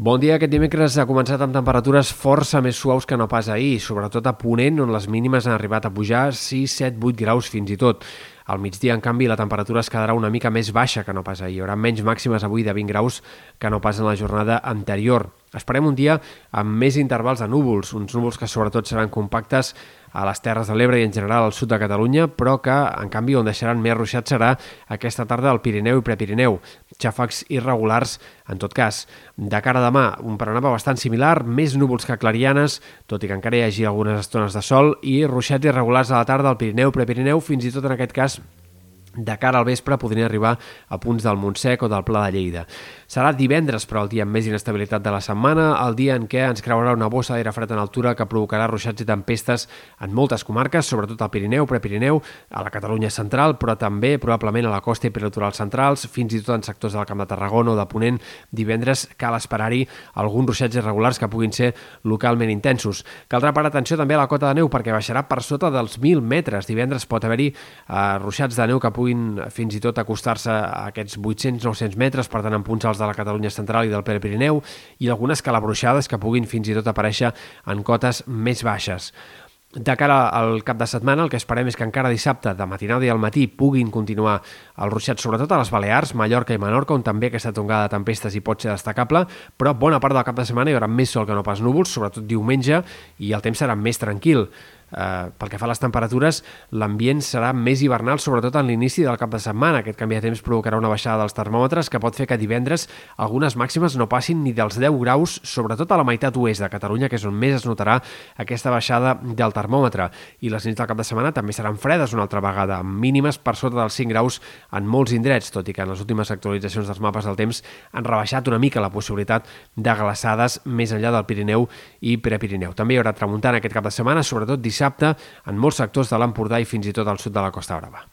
Bon dia. Aquest dimecres ha començat amb temperatures força més suaus que no pas ahir, sobretot a Ponent, on les mínimes han arribat a pujar 6, 7, 8 graus fins i tot. Al migdia, en canvi, la temperatura es quedarà una mica més baixa que no pas ahir. Hi haurà menys màximes avui de 20 graus que no pas en la jornada anterior. Esperem un dia amb més intervals de núvols, uns núvols que sobretot seran compactes a les Terres de l'Ebre i en general al sud de Catalunya, però que, en canvi, on deixaran més ruixat serà aquesta tarda al Pirineu i Prepirineu. Xàfecs irregulars, en tot cas. De cara a demà, un panorama bastant similar, més núvols que clarianes, tot i que encara hi hagi algunes estones de sol, i ruixats irregulars a la tarda al Pirineu, Prepirineu, fins i tot en aquest cas de cara al vespre podrien arribar a punts del Montsec o del Pla de Lleida. Serà divendres, però, el dia amb més inestabilitat de la setmana, el dia en què ens creurà una bossa d'aire fred en altura que provocarà ruixats i tempestes en moltes comarques, sobretot al Pirineu, Prepirineu, a la Catalunya central, però també probablement a la costa i peritoral centrals, fins i tot en sectors del Camp de Tarragona o de Ponent. Divendres cal esperar-hi alguns ruixats irregulars que puguin ser localment intensos. Caldrà parar atenció també a la cota de neu perquè baixarà per sota dels 1.000 metres. Divendres pot haver-hi eh, ruixats de neu que puguin fins i tot acostar-se a aquests 800-900 metres, per tant en punts alts de la Catalunya central i del Pirineu, i algunes calabruixades que puguin fins i tot aparèixer en cotes més baixes. De cara al cap de setmana, el que esperem és que encara dissabte, de matinada i al matí, puguin continuar el ruixat, sobretot a les Balears, Mallorca i Menorca, on també aquesta tongada de tempestes hi pot ser destacable, però bona part del cap de setmana hi haurà més sol que no pas núvols, sobretot diumenge, i el temps serà més tranquil. Eh, pel que fa a les temperatures, l'ambient serà més hivernal, sobretot en l'inici del cap de setmana. Aquest canvi de temps provocarà una baixada dels termòmetres que pot fer que divendres algunes màximes no passin ni dels 10 graus, sobretot a la meitat oest de Catalunya, que és on més es notarà aquesta baixada del termòmetre. I les nits del cap de setmana també seran fredes una altra vegada, amb mínimes per sota dels 5 graus en molts indrets, tot i que en les últimes actualitzacions dels mapes del temps han rebaixat una mica la possibilitat de glaçades més enllà del Pirineu i Prepirineu. També hi haurà tramuntant aquest cap de setmana, sobretot dissabte dissabte en molts sectors de l'Empordà i fins i tot al sud de la Costa Brava.